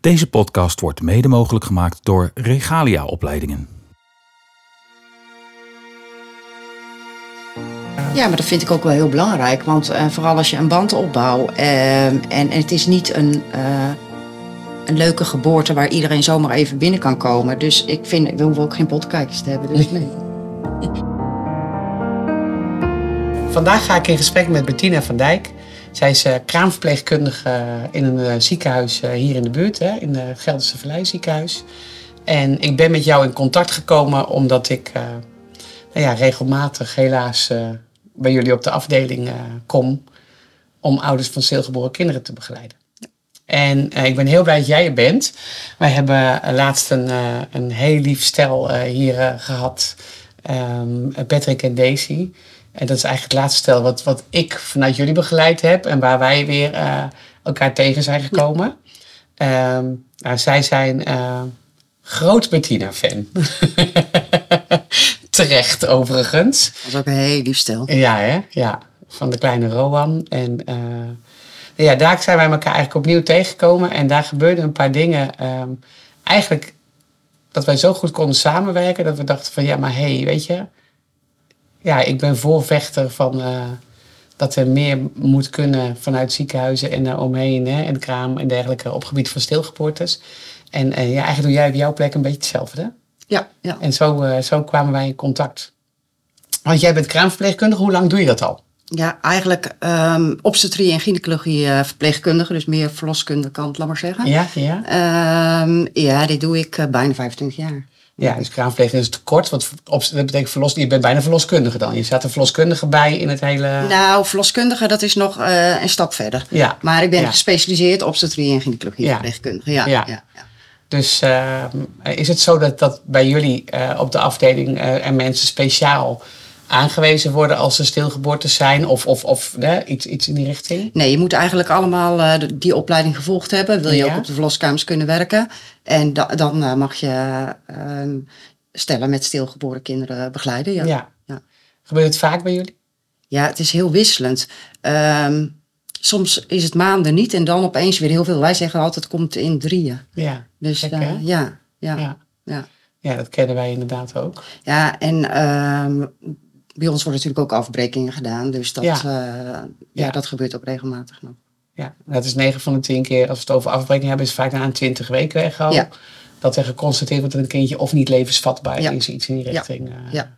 Deze podcast wordt mede mogelijk gemaakt door Regalia Opleidingen. Ja, maar dat vind ik ook wel heel belangrijk. Want eh, vooral als je een band opbouwt eh, en, en het is niet een, eh, een leuke geboorte waar iedereen zomaar even binnen kan komen. Dus ik vind, we hoeven ook geen potkijkers te hebben. Dus nee. Vandaag ga ik in gesprek met Bettina van Dijk. Zij is uh, kraamverpleegkundige in een uh, ziekenhuis uh, hier in de buurt, hè, in het Gelderse Vallei ziekenhuis. En ik ben met jou in contact gekomen omdat ik nou ja, regelmatig helaas bij jullie op de afdeling kom om ouders van stilgeboren kinderen te begeleiden. En ik ben heel blij dat jij er bent. Wij hebben laatst een, een heel lief stel hier gehad, um, Patrick en Daisy. En dat is eigenlijk het laatste stel wat, wat ik vanuit jullie begeleid heb en waar wij weer uh, elkaar tegen zijn gekomen. Ja. Um, nou, zij zijn uh, groot Bettina-fan. Terecht, overigens. Dat is ook een heel lief stel. Ja, hè? Ja, van de kleine Rowan. En uh, ja, daar zijn wij elkaar eigenlijk opnieuw tegengekomen. En daar gebeurden een paar dingen. Um, eigenlijk dat wij zo goed konden samenwerken dat we dachten van ja, maar hé, hey, weet je ja, ik ben voorvechter van uh, dat er meer moet kunnen vanuit ziekenhuizen en daaromheen hè, en kraam en dergelijke op gebied van stilgeboortes. En uh, ja, eigenlijk doe jij op jouw plek een beetje hetzelfde. Ja, ja. En zo, uh, zo kwamen wij in contact. Want jij bent kraamverpleegkundige, hoe lang doe je dat al? Ja, eigenlijk um, obstetrie en gynaecologie uh, verpleegkundige, dus meer verloskunde kant, laat maar zeggen. Ja, ja. Um, ja, dit doe ik uh, bijna 25 jaar. Ja, dus kraamverpleging is te kort. Want dat betekent verlos, je bent bijna verloskundige dan. Je zat een verloskundige bij in het hele... Nou, verloskundige, dat is nog uh, een stap verder. Ja. Maar ik ben ja. gespecialiseerd obstetrie en gynaecologie Ja. verpleegkundige. Ja, Ja. ja. ja. Dus uh, is het zo dat, dat bij jullie uh, op de afdeling uh, er mensen speciaal aangewezen worden als ze stilgeboortes zijn? Of, of, of iets, iets in die richting? Nee, je moet eigenlijk allemaal uh, die opleiding gevolgd hebben. Wil je Ja. ook op de verloskamers kunnen werken. En da dan uh, mag je uh, stellen met stilgeboren kinderen begeleiden. Ja, ja. Ja. Gebeurt het vaak bij jullie? het is heel wisselend. Um, soms is het maanden niet en dan opeens weer heel veel. Wij zeggen altijd het komt in drieën. Ja. Dus Gek, hè? ja, ja, Ja. ja. Ja, dat kennen wij inderdaad ook. Ja, en um, bij ons worden natuurlijk ook afbrekingen gedaan. Dus dat, Ja. uh, ja. Dat gebeurt ook regelmatig nog. Ja, dat is 9 van de 10 keer, als we het over afbreking hebben, is het vaak na een 20 weken weg al. Dat er geconstateerd wordt dat een kindje of niet levensvatbaar is, iets in die richting. eh. Ja.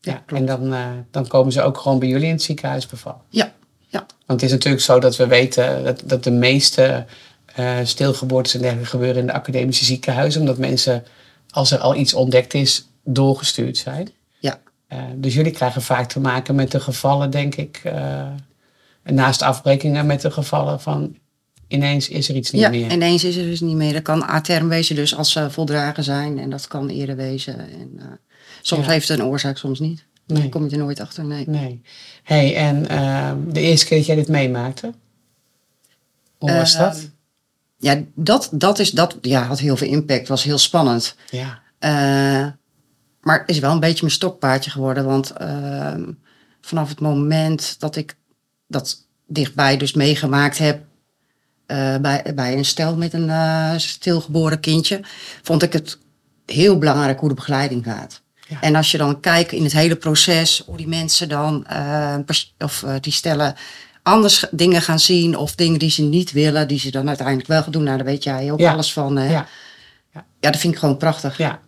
ja. En dan, eh, dan komen ze ook gewoon bij jullie in het ziekenhuis bevallen. Ja, ja. Want het is natuurlijk zo dat we weten dat, dat de meeste eh, stilgeboortes en dergelijke gebeuren in de academische ziekenhuizen. Omdat mensen, als er al iets ontdekt is, doorgestuurd zijn. Ja. Eh, dus jullie krijgen vaak te maken met de gevallen, denk ik. eh, naast afbrekingen met de gevallen van ineens is er iets niet ja, meer. ineens is er dus niet meer. Dat kan A-term wezen, dus als ze voldragen zijn. En dat kan eerder wezen. En, uh, soms Ja. heeft het een oorzaak, soms niet. Nee. Dan kom je er nooit achter, nee. Nee. hey, en ehm, de eerste keer dat jij dit meemaakte? Hoe was Ehm, dat? Ja, dat, dat, is, dat ja, had heel veel impact. Was heel spannend. Ja. Maar het is wel een beetje mijn stokpaardje geworden. Want uh, vanaf het moment dat ik dat dichtbij dus meegemaakt heb... Uh, bij, bij een stel met een uh, stilgeboren kindje... vond ik het heel belangrijk hoe de begeleiding gaat. Ja. En als je dan kijkt in het hele proces... hoe die mensen dan, uh, of die stellen anders dingen gaan zien... of dingen die ze niet willen, die ze dan uiteindelijk wel gaan doen. Nou, daar weet jij ook Ja. alles van. Ja. ja, dat vind ik gewoon prachtig. Ja.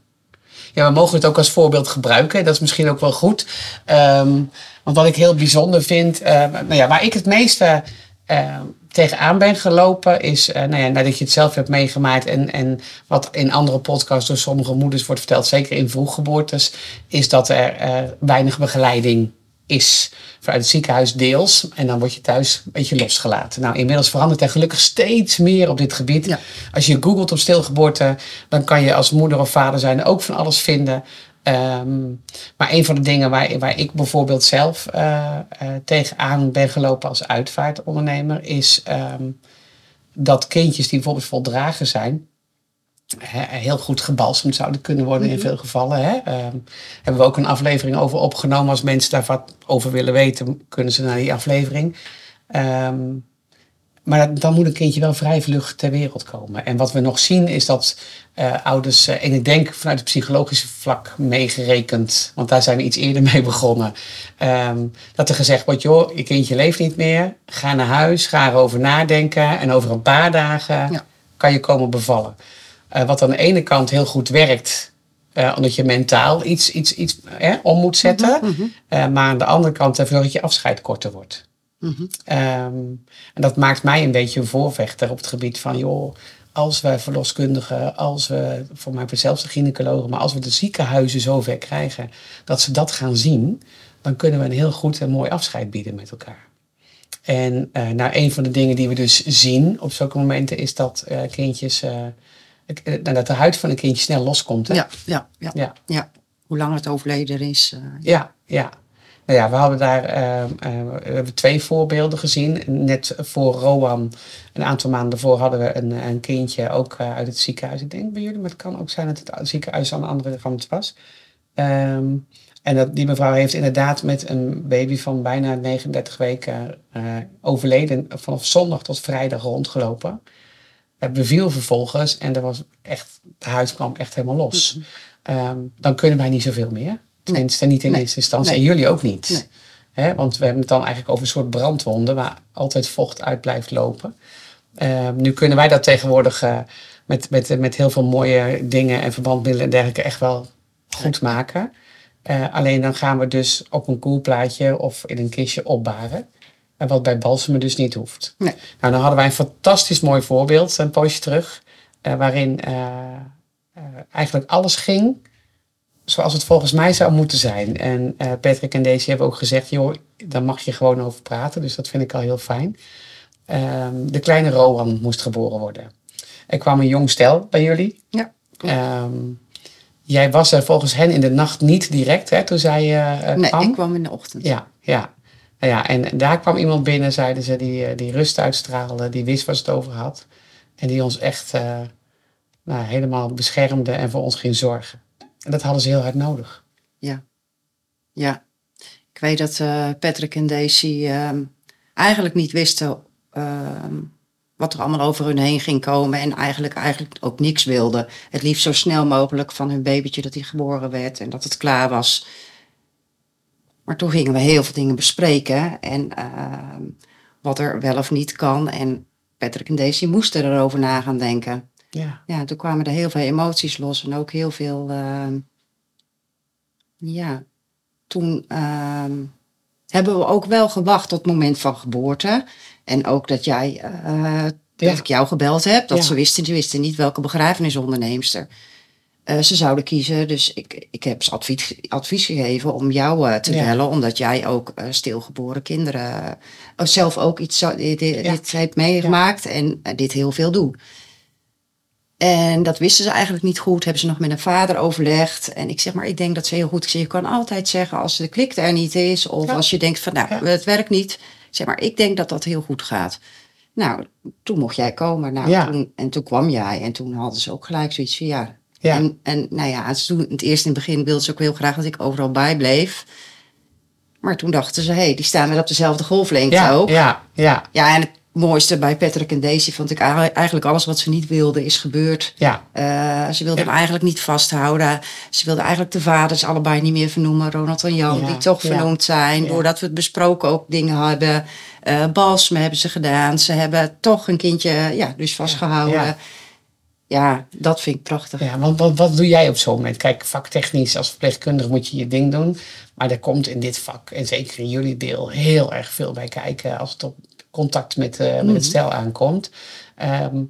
Ja, we mogen het ook als voorbeeld gebruiken. Dat is misschien ook wel goed. Um, want wat ik heel bijzonder vind, uh, nou ja, waar ik het meeste uh, tegenaan ben gelopen, is uh, nou ja, nadat je het zelf hebt meegemaakt en, en wat in andere podcasts door sommige moeders wordt verteld, zeker in vroeggeboortes, is dat er weinig begeleiding is vanuit het ziekenhuis deels. En dan word je thuis een beetje losgelaten. Nou, inmiddels verandert er gelukkig steeds meer op dit gebied. Ja. Als je googelt op stilgeboorte, dan kan je als moeder of vader zijn ook van alles vinden. Um, maar een van de dingen waar, waar ik bijvoorbeeld zelf uh, uh, tegenaan ben gelopen als uitvaartondernemer, is um, dat kindjes die bijvoorbeeld voldragen zijn, heel goed gebalsemd zouden kunnen worden in veel gevallen. Hè. Um, hebben we ook een aflevering over opgenomen. Als mensen daar wat over willen weten, kunnen ze naar die aflevering. Um, maar dat- dan moet een kindje wel vrij vlug ter wereld komen. En wat we nog zien is dat eh, ouders, eh, en ik denk vanuit het psychologische vlak meegerekend, want daar zijn we iets eerder mee begonnen, ehm, dat er gezegd wordt, joh, je kindje leeft niet meer, ga naar huis, ga erover nadenken en over een paar dagen Ja. kan je komen bevallen. Eh, wat aan de ene kant heel goed werkt, eh, omdat je mentaal iets, iets, iets om moet zetten, Mhm, Eh, maar aan de andere kant ervoor dat je afscheid korter wordt. mhm. Ehm, en dat maakt mij een beetje een voorvechter op het gebied van, joh, als we verloskundigen, als we, voor mij zelfs de gynaecologen, maar als we de ziekenhuizen zover krijgen dat ze dat gaan zien, dan kunnen we een heel goed en mooi afscheid bieden met elkaar. En eh, nou, een van de dingen die we dus zien op zulke momenten is dat kindjes, eh, dat de huid van een kindje snel loskomt. Hè? Ja, ja, ja, Ja. ja. Hoe lang het overleden is. eh, Ja, ja. Nou ja, we hadden daar ehm, eh, we hebben twee voorbeelden gezien. Net voor Rowan, een aantal maanden daarvoor, hadden we een, een kindje ook eh, uit het ziekenhuis. Ik denk bij jullie, maar het kan ook zijn dat het ziekenhuis aan de andere kant was. Ehm, en dat, die mevrouw heeft inderdaad met een baby van bijna 39 weken overleden. Vanaf zondag tot vrijdag rondgelopen. Het beviel vervolgens en er was echt, de huid kwam echt helemaal los. Ehm, dan kunnen wij niet zoveel meer. Tenminste, niet in Nee. eerste instantie. Nee. En jullie ook niet. Nee. Want we hebben het dan eigenlijk over een soort brandwonden waar altijd vocht uit blijft lopen. Ehm, nu kunnen wij dat tegenwoordig eh, met, met, met heel veel mooie dingen en verbandmiddelen en dergelijke echt wel goed maken. Eh, alleen dan gaan we dus op een koelplaatje of in een kistje opbaren. En wat bij balsemen dus niet hoeft. Nee. Nou, dan hadden wij een fantastisch mooi voorbeeld een poosje terug. eh, waarin eh, eh, eigenlijk alles ging zoals het volgens mij zou moeten zijn. En Patrick en Daisy hebben ook gezegd, joh, daar mag je gewoon over praten. Dus dat vind ik al heel fijn. Ehm, de kleine Rowan moest geboren worden. Er kwam een jong stel bij jullie. Ja. Ehm, jij was er volgens hen in de nacht niet direct, hè, toen zij eh, nee, kwam. ik kwam in de ochtend. Ja, ja. Nou ja, en daar kwam iemand binnen, zeiden ze, die, eh, die rust uitstraalde, die wist waar ze het over had. En die ons echt eh, nou, helemaal beschermde en voor ons ging zorgen. En dat hadden ze heel hard nodig. Ja, ik weet dat eh, Patrick en Daisy ehm, eigenlijk niet wisten ehm, wat er allemaal over hun heen ging komen. En eigenlijk, eigenlijk ook niks wilden. Het liefst zo snel mogelijk van hun babytje dat hij geboren werd en dat het klaar was. Maar toen gingen we heel veel dingen bespreken. En ehm, wat er wel of niet kan. En Patrick en Daisy moesten erover na gaan denken. Ja, Ja, toen kwamen er heel veel emoties los en ook heel veel. ehm, ja, toen ehm, hebben we ook wel gewacht tot het moment van geboorte. En ook dat jij, eh, Ja. dat ik jou gebeld heb, dat Ja. ze wisten, ze wisten niet welke begrafenisonderneemster eh, ze zouden kiezen. Dus ik, ik heb ze advies, advies gegeven om jou eh, te Ja. bellen, omdat jij ook eh, stilgeboren kinderen eh, zelf ook iets zo, dit, dit, Ja. dit heeft meegemaakt en dit heel veel doet. En dat wisten ze eigenlijk niet goed. Hebben ze nog met een vader overlegd. En ik zeg maar, ik denk dat ze heel goed. Ik zeg, je kan altijd zeggen als de klik er niet is. Of als je denkt van, nou, het werkt niet. Ik zeg maar, ik denk dat dat heel goed gaat. Nou, toen mocht jij komen. Nou, toen, en toen kwam jij. En toen hadden ze ook gelijk zoiets van, ja. Ja, En, en nou ja, ze toen, het eerst in het begin wilden ze ook heel graag dat ik overal bij bleef. Maar toen dachten ze, hé, hey, die staan weer op dezelfde golflengte ja, ook. ja, ja, Ja, en het mooiste bij Patrick en Daisy vond ik eigenlijk alles wat ze niet wilden is gebeurd. ja, Eh, ze wilden Ja. hem eigenlijk niet vasthouden. Ze wilden eigenlijk de vaders allebei niet meer vernoemen. Ronald en Jan, Ja, die toch vernoemd zijn. Doordat we het besproken ook dingen hebben. Eh balsmen hebben ze gedaan. Ze hebben toch een kindje ja, dus vastgehouden. Ja. Dat vind ik prachtig. ja. Want wat, wat doe jij op zo'n moment? Kijk, vaktechnisch als verpleegkundige moet je je ding doen. Maar er komt in dit vak, en zeker in jullie deel, heel erg veel bij kijken als het op contact met, eh, met het stel aankomt. Ehm,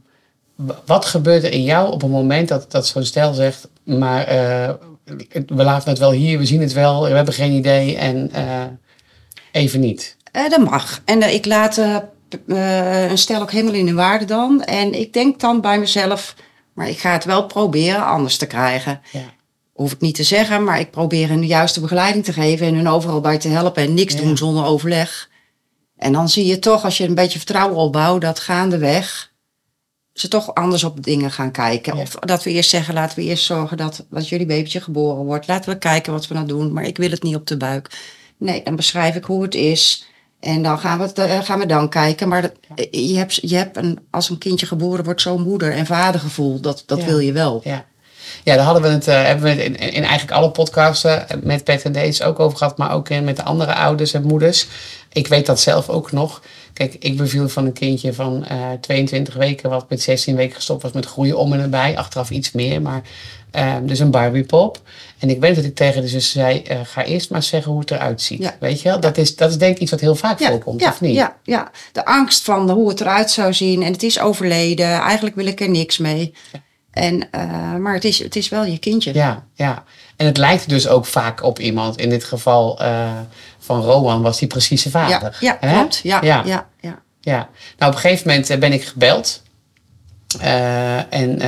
wat gebeurt er in jou op een moment dat, dat zo'n stel zegt, maar eh, we laten het wel hier, we zien het wel, we hebben geen idee en eh, even niet. Dat mag. En ik laat een stel ook helemaal in de waarde dan. En ik denk dan bij mezelf, maar ik ga het wel proberen anders te krijgen. Ja. Hoef ik niet te zeggen, maar ik probeer hen de juiste begeleiding te geven en hun overal bij te helpen en niks Ja. doen zonder overleg. En dan zie je toch, als je een beetje vertrouwen opbouwt, dat gaandeweg ze toch anders op dingen gaan kijken. Ja. Of dat we eerst zeggen, laten we eerst zorgen dat, dat jullie babytje geboren wordt. Laten we kijken wat we nou doen, maar ik wil het niet op de buik. Nee, dan beschrijf ik hoe het is. En dan gaan we, het, eh, gaan we dan kijken. Maar dat, eh, je hebt, je hebt een, als een kindje geboren wordt, zo'n moeder- en vadergevoel. Dat, dat Ja. wil je wel. Ja. Ja, daar hadden we het, eh, hebben we het in, in eigenlijk alle podcasten met Pet en Dates ook over gehad, maar ook in, met de andere ouders en moeders. Ik weet dat zelf ook nog. Kijk, ik beviel van een kindje van eh 22 weken, wat met 16 weken gestopt was met groeien om en nabij. Achteraf iets meer, maar eh, dus een Barbiepop. En ik weet dat ik tegen de zus zei, eh, ga eerst maar zeggen hoe het eruit ziet. Ja. Weet je wel? Dat is, dat is denk ik iets wat heel vaak voorkomt, ja, of niet? Ja, ja, de angst van hoe het eruit zou zien. En het is overleden. Eigenlijk wil ik er niks mee. En, eh, maar het is, het is wel je kindje. Ja, ja. En het lijkt dus ook vaak op iemand. In dit geval eh, van Roman was die precieze vader. ja, ja klopt. Ja, Ja. ja. Ja, Ja. Nou, op een gegeven moment eh, ben ik gebeld. Eh, en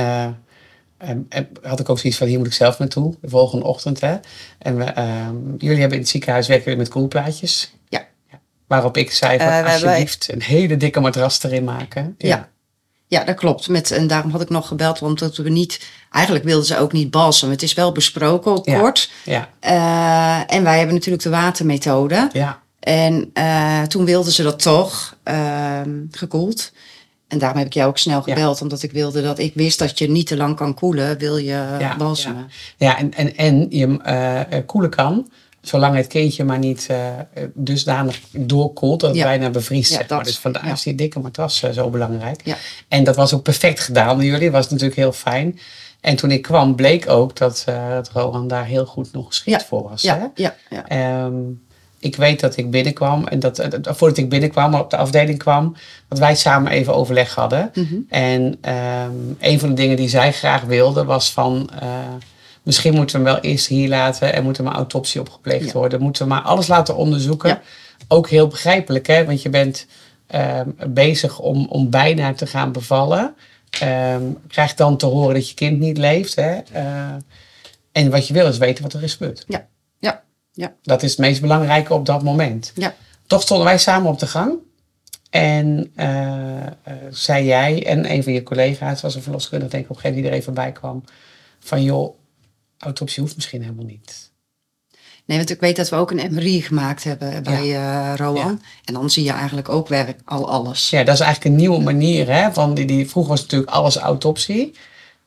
had ik ook zoiets van, hier moet ik zelf naartoe. De volgende ochtend. Hè? En we, ehm, jullie hebben in het ziekenhuis werken jullie met koelplaatjes. Ja. Waarop ik zei van, alsjeblieft, een hele dikke matras erin maken. Ja. Ja, dat klopt. Met, en daarom had ik nog gebeld, want dat we niet. Eigenlijk wilden ze ook niet balsen. Het is wel besproken op Ja. kort. Ja. Eh, en wij hebben natuurlijk de watermethode. Ja. En eh, toen wilden ze dat toch ehm, gekoeld. En daarom heb ik jou ook snel Ja. gebeld, omdat ik wilde dat ik wist dat je niet te lang kan koelen, wil je Ja, balsemen. Ja, en, en, en je eh, koelen kan, zolang het kindje maar niet eh, dusdanig doorkoelt dat het Ja. bijna bevriest. Ja, zeg maar. dat. Dus vandaar Ja. is die dikke matras eh, zo belangrijk. Ja. En dat was ook perfect gedaan door jullie, was natuurlijk heel fijn. En toen ik kwam, bleek ook dat, dat Rohan daar heel goed nog geschikt voor was. hè? Ja, ja, ja. Ehm, ik weet dat ik binnenkwam en dat, dat- voordat ik binnenkwam, maar op de afdeling kwam, dat wij samen even overleg hadden. Mhm. En ehm, een van de dingen die zij graag wilde was van, misschien moeten we hem wel eerst hier laten en moet er maar autopsie op gepleegd Ja. worden. Moeten we maar alles laten onderzoeken. Ja. Ook heel begrijpelijk, hè? want je bent ehm, bezig om, om bijna te gaan bevallen. Ehm krijgt dan te horen dat je kind niet leeft. Hè? Eh, en wat je wil is weten wat er is gebeurd. Ja, ja, ja. Dat is het meest belangrijke op dat moment. Ja. Toch stonden wij samen op de gang. En eh, eh, zei jij en een van je collega's, was een verloskundige, denk ik op een gegeven moment die er even bij kwam. Van joh, autopsie hoeft misschien helemaal niet. Nee, want ik weet dat we ook een MRI gemaakt hebben bij eh. Ja. En dan zie je eigenlijk ook werk, al alles. Ja, dat is eigenlijk een nieuwe manier. Hè? Van die, die, vroeger was natuurlijk alles autopsie.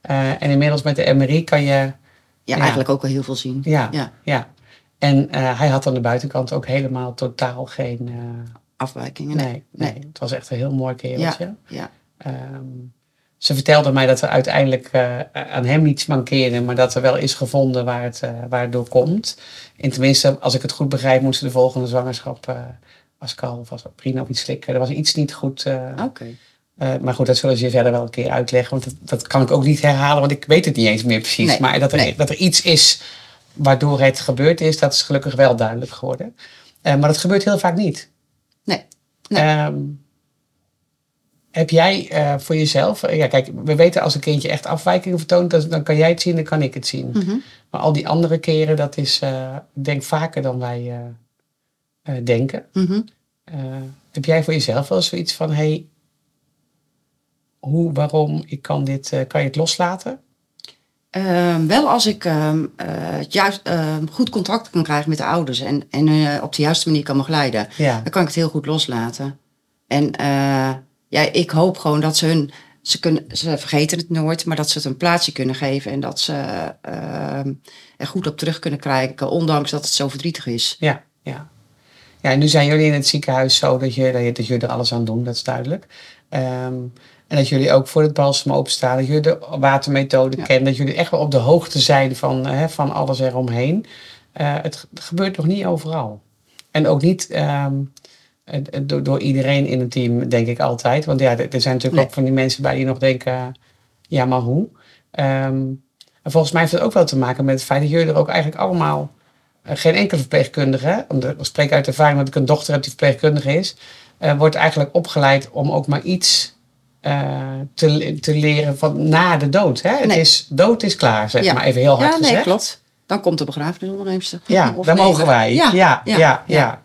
Eh, en inmiddels met de MRI kan je, Ja, Ja. eigenlijk ook wel heel veel zien. ja, ja. Ja. En eh, hij had aan de buitenkant ook helemaal totaal geen, Afwijkingen. nee, nee, Het was echt een heel mooi kereltje. Ja, Ehm, ze vertelde mij dat er uiteindelijk eh, aan hem niets mankeerde, maar dat er wel is gevonden waar het, waar het door komt. En tenminste, als ik het goed begrijp, moest ze de volgende zwangerschap, eh als ik al of was prima of iets slikken. Er was iets niet goed. oké. eh, maar goed, dat zullen ze je verder wel een keer uitleggen, want dat, dat kan ik ook niet herhalen, want ik weet het niet eens meer precies. Nee, maar dat er, nee. dat er iets is waardoor het gebeurd is, dat is gelukkig wel duidelijk geworden. Maar dat gebeurt heel vaak niet. Nee. Nee. Ehm, heb jij eh, voor jezelf, eh, ja kijk, we weten als een kindje echt afwijkingen vertoont, dan, dan kan jij het zien, dan kan ik het zien. Mhm. Maar al die andere keren, dat is, ik denk vaker dan wij denken. Mhm. Heb jij voor jezelf wel zoiets van, hey, hoe, waarom, ik kan dit, kan je het loslaten? Ehm, wel als ik ehm, eh, het juist, ehm, goed contact kan krijgen met de ouders en, en op de juiste manier kan begeleiden, Ja, dan kan ik het heel goed loslaten. En ja, ik hoop gewoon dat ze hun, ze, kunnen, ze vergeten het nooit, maar dat ze het een plaatsje kunnen geven en dat ze ehm, er goed op terug kunnen krijgen, ondanks dat het zo verdrietig is. ja, ja. Ja, en nu zijn jullie in het ziekenhuis zo dat, je, dat, je, dat jullie er alles aan doen, dat is duidelijk. Ehm, en dat jullie ook voor het balsem openstaan, dat jullie de watermethode Ja. kennen, dat jullie echt wel op de hoogte zijn van, eh, van alles eromheen. Eh, het ge- gebeurt nog niet overal. En ook niet ehm, eh, eh, door, door iedereen in het team, denk ik altijd. Want ja, er zijn natuurlijk Nee. ook van die mensen bij die nog denken, ja, maar hoe? Ehm, en volgens mij heeft het ook wel te maken met het feit dat jullie er ook eigenlijk allemaal eh, geen enkele verpleegkundige, omdat- ik spreek uit ervaring dat ik een dochter heb die verpleegkundige is, eh, wordt eigenlijk opgeleid om ook maar iets eh, te, te leren van na de dood. Hè? Het is, dood is klaar, zeg Ja. maar even heel hard Ja, nee, gezegd. klopt. Dan komt de begrafenisonderneemster. Ja, daar mogen wij. Ja, ja, ja. ja,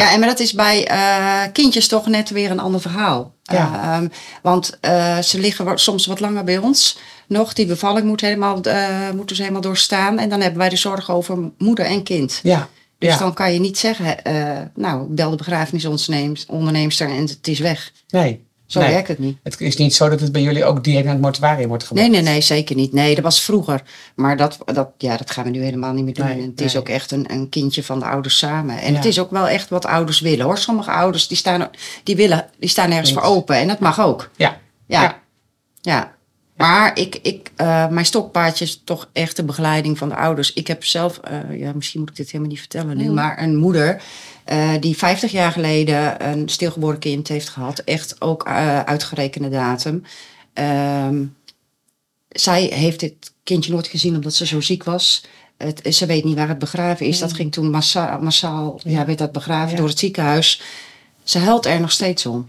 ja. En maar dat is bij eh, kindjes toch net weer een ander verhaal. Ja. Ehm, want eh, ze liggen soms wat langer bij ons nog. Die bevalling moet helemaal, eh, moeten ze helemaal doorstaan. En dan hebben wij de zorg over moeder en kind. ja. Dus Ja. dan kan je niet zeggen, nou, bel de begrafenisonderneemster en het is weg. Nee. Zo nee. werkt het niet. Het is niet zo dat het bij jullie ook direct naar het mortuarium wordt gebracht. Nee, nee, nee, zeker niet. Nee, dat was vroeger. Maar dat, dat, ja, dat gaan we nu helemaal niet meer doen. Nee, En het is ook echt een, een kindje van de ouders samen. En Ja. het is ook wel echt wat ouders willen hoor. Sommige ouders die staan, die willen, die staan ergens voor open. En dat mag ook. Ja. Ja. Ja. ja. Maar ik, ik, eh, mijn stokpaardje is toch echt de begeleiding van de ouders. Ik heb zelf, eh, ja, misschien moet ik dit helemaal niet vertellen nu, Nee. maar een moeder eh, die 50 jaar geleden een stilgeboren kind heeft gehad. Echt ook eh, uitgerekende datum. Ehm, zij heeft dit kindje nooit gezien omdat ze zo ziek was. Het, ze weet niet waar het begraven is. Dat ging toen massaal, massaal ja. werd dat begraven Ja. door het ziekenhuis. Ze huilt er nog steeds om.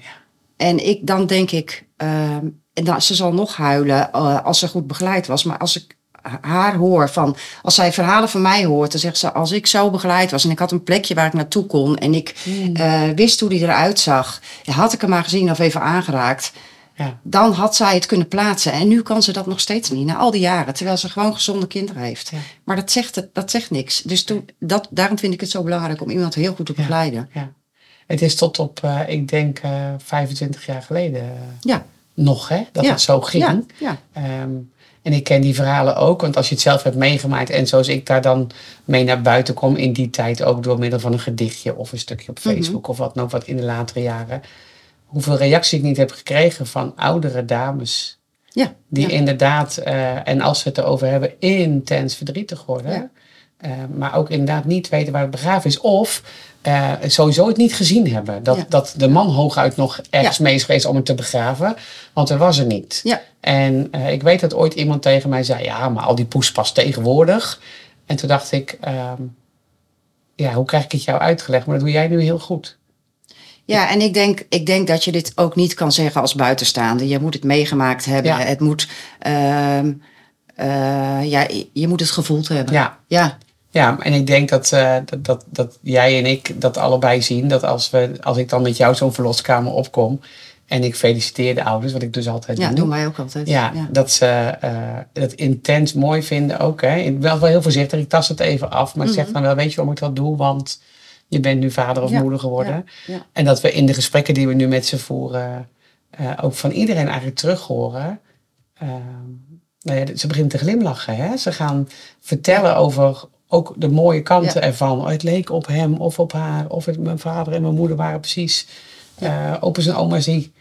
En ik, dan denk ik, ehm, en dan, ze zal nog huilen eh, als ze goed begeleid was. Maar als ik haar hoor van, als zij verhalen van mij hoort, dan zegt ze, als ik zo begeleid was en ik had een plekje waar ik naartoe kon en ik eh, wist hoe die eruit zag, had ik hem maar gezien of even aangeraakt, Ja. dan had zij het kunnen plaatsen. En nu kan ze dat nog steeds niet, na al die jaren, terwijl ze gewoon gezonde kinderen heeft. Ja. Maar dat zegt, het, dat zegt niks. Dus toen, dat, daarom vind ik het zo belangrijk om iemand heel goed te begeleiden. ja. Het is tot op, eh, ik denk, eh 25 jaar geleden Ja, nog, hè? Dat het zo ging. ja, ja. En ik ken die verhalen ook, want als je het zelf hebt meegemaakt en zoals ik daar dan mee naar buiten kom in die tijd, ook door middel van een gedichtje of een stukje op Mhm. Facebook of wat dan ook, wat in de latere jaren, hoeveel reactie ik niet heb gekregen van oudere dames ja. die ja. inderdaad, eh, en als we het erover hebben, intens verdrietig worden. Ja. Eh, maar ook inderdaad niet weten waar het begraven is. Of eh, sowieso het niet gezien hebben. Dat, Ja. dat de man hooguit nog ergens mee is geweest om het te begraven. Want er was er niet. Ja. En eh, ik weet dat ooit iemand tegen mij zei, ja, maar al die poespas tegenwoordig. En toen dacht ik, ehm, ja, hoe krijg ik het jou uitgelegd? Maar dat doe jij nu heel goed. Ja, en ik denk, ik denk dat je dit ook niet kan zeggen als buitenstaande. Je moet het meegemaakt hebben. Ja. Het moet, ehm, eh, ja, je moet het gevoeld hebben. Ja. Ja, Ja, en ik denk dat, eh, dat, dat, dat jij en ik dat allebei zien. Dat als, we, als ik dan met jou zo'n verloskamer opkom en ik feliciteer de ouders, wat ik dus altijd ja doe. doen wij ook altijd. Ja, dat ze eh, het intens mooi vinden ook. Hè. Ik ben wel heel voorzichtig, ik tast het even af. Maar ik zeg dan wel, weet je waarom ik dat doe? Want je bent nu vader of Mhm. Ja, moeder geworden. ja, ja. En dat we in de gesprekken die we nu met ze voeren, eh, ook van iedereen eigenlijk terug horen. nou ja, ze beginnen te glimlachen. Hè? Ze gaan vertellen over ook de mooie kanten Ja. ervan. Het leek op hem of op haar. Of het, mijn vader en mijn moeder waren precies. eh opa's en oma's die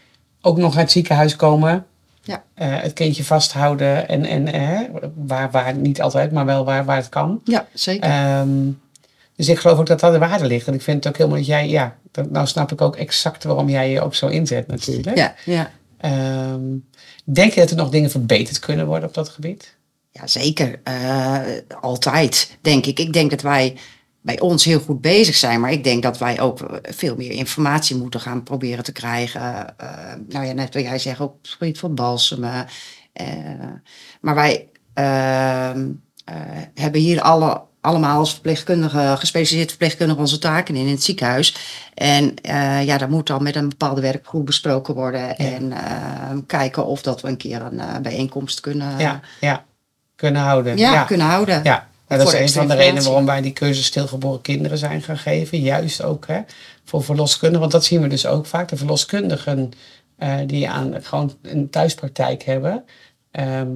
ook nog uit het ziekenhuis komen. Ja. eh, het kindje vasthouden. En, en eh, waar, waar niet altijd, maar wel waar, waar het kan. Ja, zeker. Ehm, dus ik geloof ook dat dat de waarde ligt. En ik vind het ook helemaal dat jij, ja, dat, nou snap ik ook exact waarom jij je ook zo inzet natuurlijk. ja, ja. Ehm, denk je dat er nog dingen verbeterd kunnen worden op dat gebied? Ja, zeker. Eh, altijd, denk ik. Ik denk dat wij bij ons heel goed bezig zijn. Maar ik denk dat wij ook eh, veel meer informatie moeten gaan proberen te krijgen. Eh, nou ja, net wat jij zegt, ook op het gebied van balsemen. Eh, maar wij ehm, eh, hebben hier alle, allemaal als verpleegkundige, gespecialiseerd verpleegkundige onze taken in, in het ziekenhuis. En eh, ja, dat moet dan met een bepaalde werkgroep besproken worden. En eh, kijken of dat we een keer een eh, bijeenkomst kunnen, ja, ja, kunnen houden. ja, ja. kunnen houden. Ja, nou, dat is een van de redenen waarom wij die cursus stilgeboren kinderen zijn gaan geven. Juist ook hè, voor verloskundigen. Want dat zien we dus ook vaak. De verloskundigen eh, die aan gewoon een thuispraktijk hebben. ehm,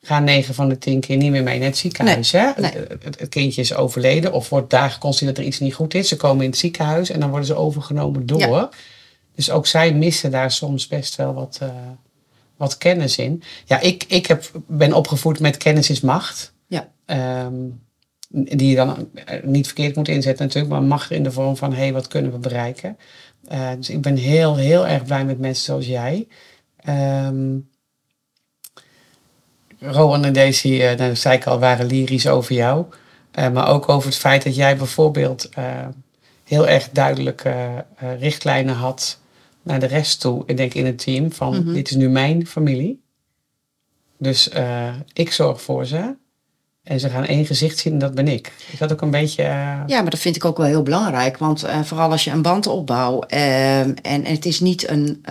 gaan 9 van de 10 keer niet meer mee naar het ziekenhuis. hè? nee. Het, kindje is overleden of wordt daar geconstateerd dat er iets niet goed is. Ze komen in het ziekenhuis en dan worden ze overgenomen door. Ja. Dus ook zij missen daar soms best wel wat, eh, wat kennis in. Ja, ik, ik heb, ben opgevoed met kennis is macht. Ja. Ehm, die je dan niet verkeerd moet inzetten natuurlijk, maar macht in de vorm van, hé, hey, wat kunnen we bereiken? Eh, dus ik ben heel, heel erg blij met mensen zoals jij. Ehm Rowan en Daisy, nou, dat zei ik al, waren lyrisch over jou. Eh, maar ook over het feit dat jij bijvoorbeeld heel erg duidelijke richtlijnen had naar de rest toe. Ik denk in het team van, Mhm. dit is nu mijn familie. Dus eh, ik zorg voor ze. En ze gaan één gezicht zien en dat ben ik. Is dat ook een beetje... eh, Ja, maar dat vind ik ook wel heel belangrijk. Want eh, vooral als je een band opbouwt. ehm, en, en het is niet een,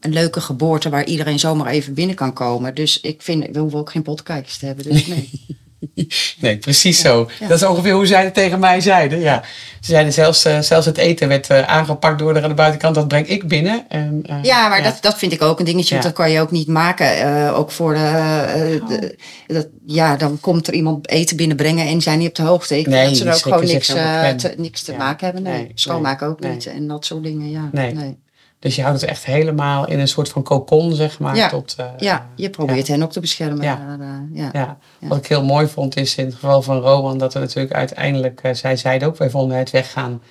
een leuke geboorte waar iedereen zomaar even binnen kan komen. Dus ik vind, we hoeven ook geen potkijkers te hebben. Dus nee. Nee, precies zo. Ja. Dat is ongeveer hoe zij het tegen mij zeiden. Ja. Ze zeiden zelfs, eh, zelfs het eten werd eh, aangepakt door de, aan de buitenkant. Dat breng ik binnen. En, eh, Ja, maar Dat, dat vind ik ook een dingetje. want. Dat kan je ook niet maken. eh, ook voor de, eh, de- dat, Ja, dan komt er iemand eten binnenbrengen en zijn niet op de hoogte. Ik Nee, dat ze er ook gewoon niks, te, niks te Ja. maken hebben. Nee, Nee, schoonmaken ook nee. niet en dat soort dingen. Ja, Nee. Dus je houdt het echt helemaal in een soort van cocon, zeg maar. Ja. Tot, eh, Ja, je probeert hen ook te beschermen. Ja. eh, ja. Ja, wat ik heel mooi vond is in het geval van Rowan dat we natuurlijk uiteindelijk, eh, zij zeiden ook, wij vonden het weggaan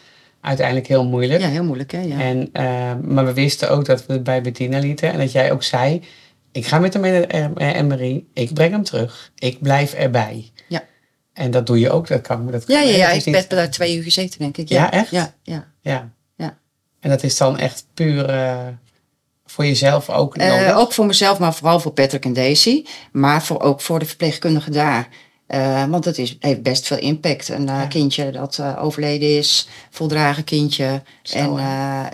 uiteindelijk heel moeilijk. Ja, heel moeilijk hè. Ja. En, eh, maar we wisten ook dat we het bij Bettina lieten en dat jij ook zei, ik ga met hem in de eh, MRI, ik breng hem terug, ik blijf erbij. Ja. En dat doe je ook, dat kan dat ja, ja, ja, ik ben daar twee uur gezeten denk ik. Ja, echt? Ja, ja. Ja. En dat is dan echt puur eh, voor jezelf ook Eh, nodig? ook voor mezelf, maar vooral voor Patrick en Daisy. Maar voor, ook voor de verpleegkundigen daar. Eh, want het is, heeft best veel impact. Een Ja. kindje dat overleden is, voldragen kindje. Zo, en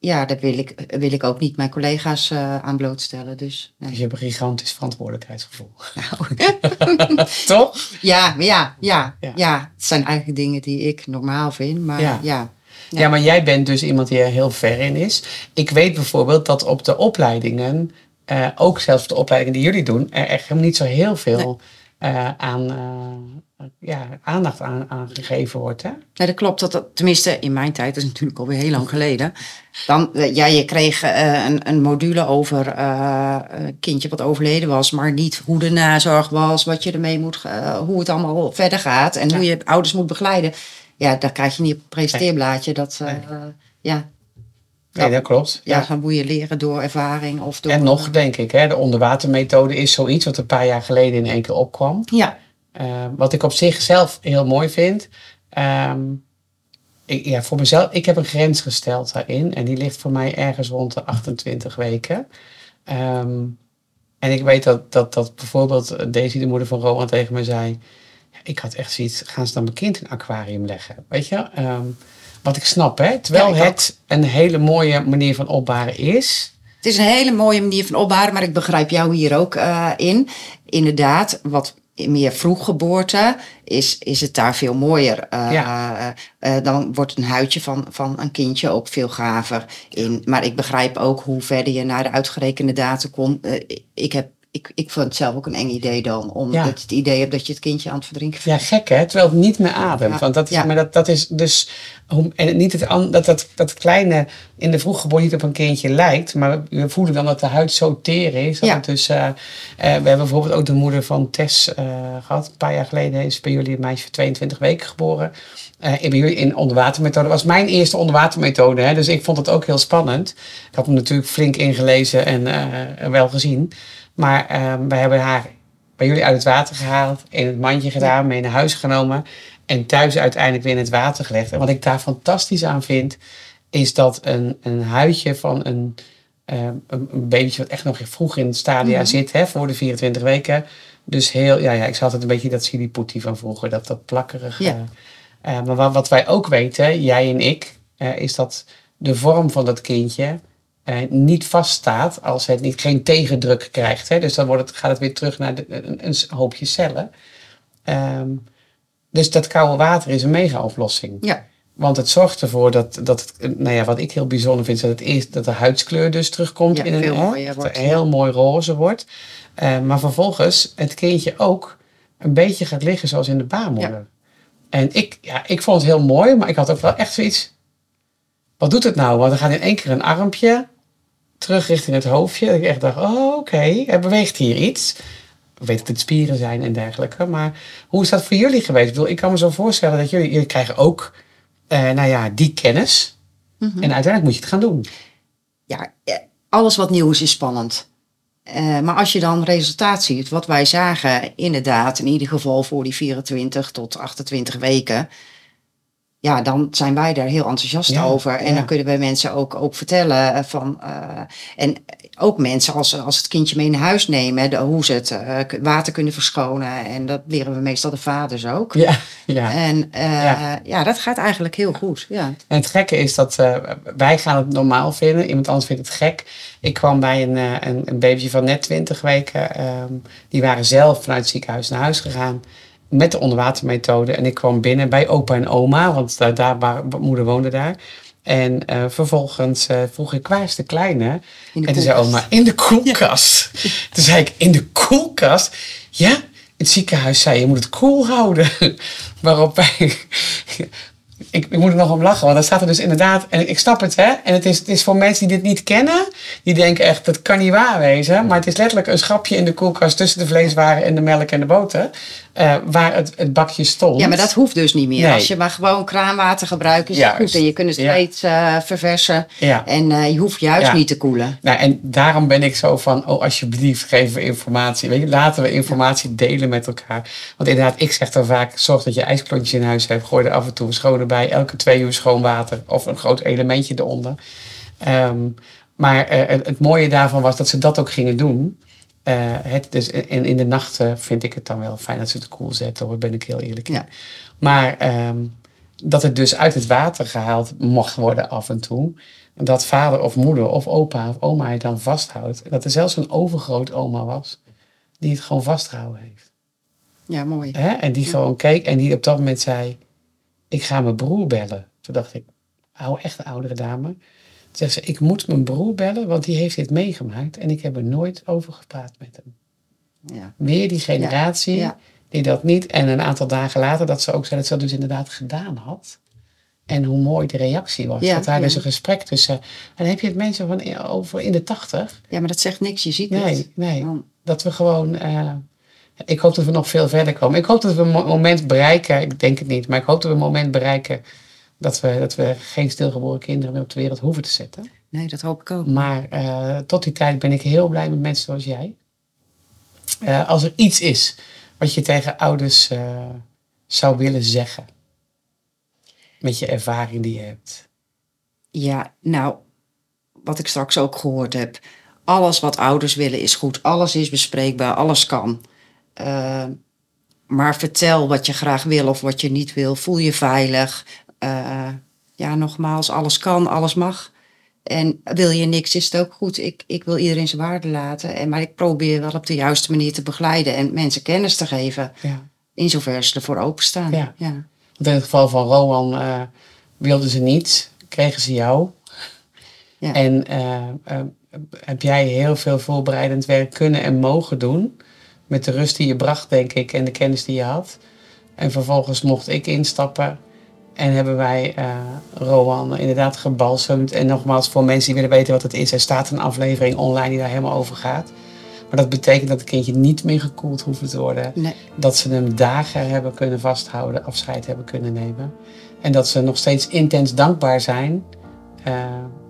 ja, daar wil ik, wil ik ook niet mijn collega's aan blootstellen. Dus, nee. Dus je hebt een gigantisch verantwoordelijkheidsgevoel. Nou, Toch? ja, ja, ja, Ja. ja, het zijn eigenlijk dingen die ik normaal vind. Maar Ja. ja, Ja. Ja. maar jij bent dus iemand die er heel ver in is. Ik weet bijvoorbeeld dat op de opleidingen, eh, ook zelfs de opleidingen die jullie doen, er echt niet zo heel veel eh, aan, eh, ja, aandacht aan, aan gegeven wordt. Hè? Nee, dat klopt. Dat, dat, tenminste, in mijn tijd, dat is natuurlijk alweer heel lang geleden. Dan, ja, je kreeg een, een module over een kindje wat overleden was, maar niet hoe de nazorg was, wat je ermee moet, hoe het allemaal verder gaat en Ja. hoe je ouders moet begeleiden. Ja, dat krijg je niet op een presenteerblaadje. Dat, eh, Nee. ja, Nee, dat klopt. ja, dan moet je leren door ervaring of door. En nog, denk ik, hè, de onderwatermethode is zoiets wat een paar jaar geleden in één keer opkwam. Ja, Eh, wat ik op zich zelf heel mooi vind. ehm, ik, ja, voor mezelf, ik heb een grens gesteld daarin. En die ligt voor mij ergens rond de 28 weken. Ehm, en ik weet dat, dat, dat bijvoorbeeld Daisy, de moeder van Rowan, tegen me zei... "Ja, Ik had echt zoiets, gaan ze dan mijn kind in een aquarium leggen? Weet je? Ehm, wat ik snap, hè? Terwijl Ja, het een hele mooie manier van opbaren is... Het is een hele mooie manier van opbaren, maar ik begrijp jou hier ook eh, in. Inderdaad, wat meer vroeggeboorte is, is het daar veel mooier. Eh, Ja. eh, dan wordt een huidje van, van een kindje ook veel gaver. In. Maar ik begrijp ook hoe verder je naar de uitgerekende datum komt. Ik, heb, ik, ik vind het zelf ook een eng idee dan, omdat Ja. je het idee hebt dat je het kindje aan het verdrinken Ja, gek hè? Terwijl het niet meer ademt. Ja. Want dat is, Ja. maar dat, dat is dus. En niet het, dat, dat, dat kleine in de vroeggeboorte niet op een kindje lijkt. Maar we voelen dan dat de huid zo teer is. Dat Ja. het dus, eh, eh, we hebben bijvoorbeeld ook de moeder van Tess eh, gehad. Een paar jaar geleden is bij jullie een meisje van 22 weken geboren. Bij jullie in onderwatermethode. Dat was mijn eerste onderwatermethode. Hè? Dus ik vond het ook heel spannend. Ik had hem natuurlijk flink ingelezen en wel gezien. Maar eh, we hebben haar bij jullie uit het water gehaald, in het mandje gedaan, mee naar huis genomen en thuis uiteindelijk weer in het water gelegd. En wat ik daar fantastisch aan vind, is dat een, een huidje van een, eh, een, babytje wat echt nog vroeg in het stadia zit, hè, voor de 24 weken. Dus heel, ja, ja, ik had het een beetje dat siliputi van vroeger, dat, dat plakkerige. Ja. Eh, maar wat, wat wij ook weten, jij en ik, eh, is dat de vorm van dat kindje eh, niet vaststaat als het niet, geen tegendruk krijgt. Hè? Dus dan wordt het, gaat het weer terug naar de, een, een hoopje cellen. Ehm, dus dat koude water is een mega-oplossing. Ja, Want het zorgt ervoor dat, dat het, nou ja, wat ik heel bijzonder vind, is dat het eerst dat de huidskleur dus terugkomt Ja, in een mooier dat het heel mooi roze wordt. Eh, maar vervolgens het kindje ook een beetje gaat liggen zoals in de baarmoeder. En ik, ja, ik vond het heel mooi, maar ik had ook wel echt zoiets. Wat doet het nou? Want er gaat in één keer een armpje terug richting het hoofdje. Dat ik echt dacht, oh oké, er beweegt hier iets. Ik weet dat het spieren zijn en dergelijke. Maar hoe is dat voor jullie geweest? Ik, bedoel, ik kan me zo voorstellen dat jullie, jullie krijgen ook, eh, nou ja, die kennis. Mhm. En uiteindelijk moet je het gaan doen. ja, eh, alles wat nieuw is, is spannend. Eh, maar als je dan resultaat ziet, wat wij zagen, inderdaad, in ieder geval voor die 24 tot 28 weken, ja, dan zijn wij daar heel enthousiast Ja, over. En ja. dan kunnen we mensen ook, ook vertellen eh, van. eh, en ook mensen als, als het kindje mee naar huis nemen, de, hoe ze het eh, water kunnen verschonen. En dat leren we meestal de vaders ook. Ja, ja. En Ja. ja. dat gaat eigenlijk heel goed. Ja. En het gekke is dat wij gaan het normaal vinden. Iemand anders vindt het gek. Ik kwam bij een, een, een babytje van net 20 weken. ehm, die waren zelf vanuit het ziekenhuis naar huis gegaan. Met de onderwatermethode. En ik kwam binnen bij opa en oma, want daar, daar waar, moeder woonde daar. En eh, vervolgens eh, vroeg ik, waar is de kleine? De en toen zei oma, in de koelkast. Toen zei ik, in de koelkast? Ja, het ziekenhuis zei, je moet het koel houden. Waarop wij... Ik, ik moet er nog om lachen, want daar staat er dus inderdaad... En ik snap het, hè. En het is, het is voor mensen die dit niet kennen... Die denken echt, dat kan niet waar wezen. Maar het is letterlijk een schapje in de koelkast... tussen de vleeswaren en de melk en de boter. Eh, waar het, het bakje stond. Ja, maar dat hoeft dus niet meer. Nee. Als je maar gewoon kraanwater gebruikt, is het goed. En je kunt het Ja. steeds eh, verversen. Ja. En eh, je hoeft juist niet te koelen. Nou, en daarom ben ik zo van, oh alsjeblieft, geef we informatie. Weet je, laten we informatie delen met elkaar. Want inderdaad, ik zeg dan vaak, zorg dat je ijsklontjes in huis hebt. Gooi er af en toe schoon bij. Elke twee uur schoon water. Of een groot elementje eronder. Ehm, maar het, het mooie daarvan was dat ze dat ook gingen doen. Eh, het, dus in, in de nachten vind ik het dan wel fijn dat ze het koel zetten, hoor, ben ik heel eerlijk. Ja. Maar ehm, dat het dus uit het water gehaald mocht worden af en toe. En dat vader of moeder of opa of oma het dan vasthoudt. En dat er zelfs een overgroot oma was die het gewoon vastgehouden heeft. Ja, mooi. Hè? En die gewoon keek en die op dat moment zei: Ik ga mijn broer bellen. Toen dacht ik: Hou echt een oudere dame. Zegt ze: Ik moet mijn broer bellen, want die heeft dit meegemaakt. En ik heb er nooit over gepraat met hem. Ja. Weer die generatie Ja. die dat niet. En een aantal dagen later dat ze ook zei dat ze dat dus inderdaad gedaan had. En hoe mooi de reactie was. Dat daar dus een gesprek tussen. En dan heb je het mensen van over in de tachtig. ja, maar dat zegt niks. Je ziet het. Nee, nee. Dan- Dat we gewoon. eh, ik hoop dat we nog veel verder komen. Ik hoop dat we een mo- moment bereiken. Ik denk het niet, maar ik hoop dat we een moment bereiken. Dat we, dat we geen stilgeboren kinderen meer op de wereld hoeven te zetten. Nee, dat hoop ik ook. Maar eh, tot die tijd ben ik heel blij met mensen zoals jij. Eh, als er iets is wat je tegen ouders eh, zou willen zeggen. Met je ervaring die je hebt. Ja, nou, wat ik straks ook gehoord heb. Alles wat ouders willen is goed. Alles is bespreekbaar. Alles kan. Maar vertel wat je graag wil of wat je niet wil. Voel je veilig. Eh, ja, nogmaals, alles kan, alles mag. En wil je niks, is het ook goed. Ik, ik wil iedereen zijn waarde laten. En, maar ik probeer wel op de juiste manier te begeleiden en mensen kennis te geven. Ja. In zover ze ervoor openstaan. Ja. ja. Want in het geval van Rowan eh, wilden ze niet, kregen ze jou. Ja. En eh, heb jij heel veel voorbereidend werk kunnen en mogen doen. Met de rust die je bracht, denk ik, en de kennis die je had. En vervolgens mocht ik instappen. En hebben wij eh Rowan inderdaad gebalsemd. En nogmaals, voor mensen die willen weten wat het is, er staat een aflevering online die daar helemaal over gaat. Maar dat betekent dat het kindje niet meer gekoeld hoeft te worden Nee. dat ze hem dagen hebben kunnen vasthouden, afscheid hebben kunnen nemen. En dat ze nog steeds intens dankbaar zijn eh,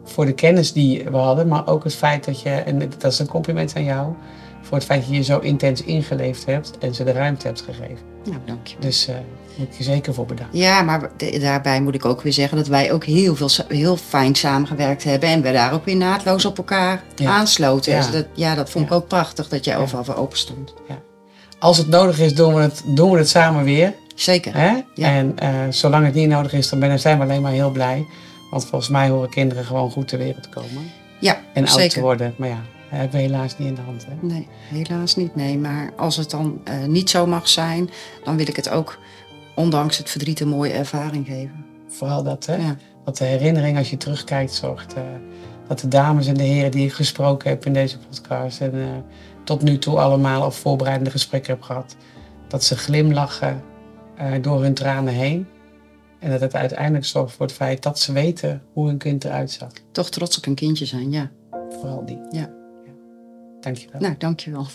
voor de kennis die we hadden, maar ook het feit dat je, en dat is een compliment aan jou, voor het feit dat je je zo intens ingeleefd hebt en ze de ruimte hebt gegeven. Nou, dank je. Dus eh moet ik je zeker voor bedanken. Ja, maar daarbij moet ik ook weer zeggen dat wij ook heel, veel, heel fijn samengewerkt hebben. En we daar ook weer naadloos op elkaar Ja. aansloten. Ja. Dus dat, ja, dat vond ik Ja. ook prachtig dat jij overal voor open stond. Als het nodig is, doen we het, doen we het samen weer. Zeker. Hè? Ja. En eh, zolang het niet nodig is, dan ben, zijn we alleen maar heel blij. Want volgens mij horen kinderen gewoon goed ter wereld te komen. Ja, En oud te worden. Maar ja, hebben we helaas niet in de hand. Hè? Nee, helaas niet. Nee, maar als het dan eh, niet zo mag zijn, dan wil ik het ook, ondanks het verdriet, een mooie ervaring geven. Vooral dat, hè? Ja. dat de herinnering als je terugkijkt zorgt. eh, dat de dames en de heren die ik gesproken heb in deze podcast. En eh, tot nu toe allemaal op voorbereidende gesprekken heb gehad. Dat ze glimlachen eh, door hun tranen heen. En dat het uiteindelijk zorgt voor het feit dat ze weten hoe hun kind eruit zag. Toch trots op een kindje zijn, ja. Vooral die. Ja. Dankjewel. Nou, dankjewel.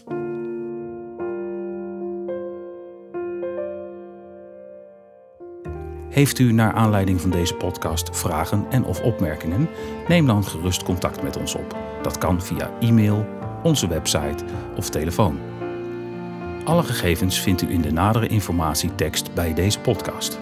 Heeft u naar aanleiding van deze podcast vragen en of opmerkingen? Neem dan gerust contact met ons op. Dat kan via e-mail, onze website of telefoon. Alle gegevens vindt u in de nadere informatietekst bij deze podcast.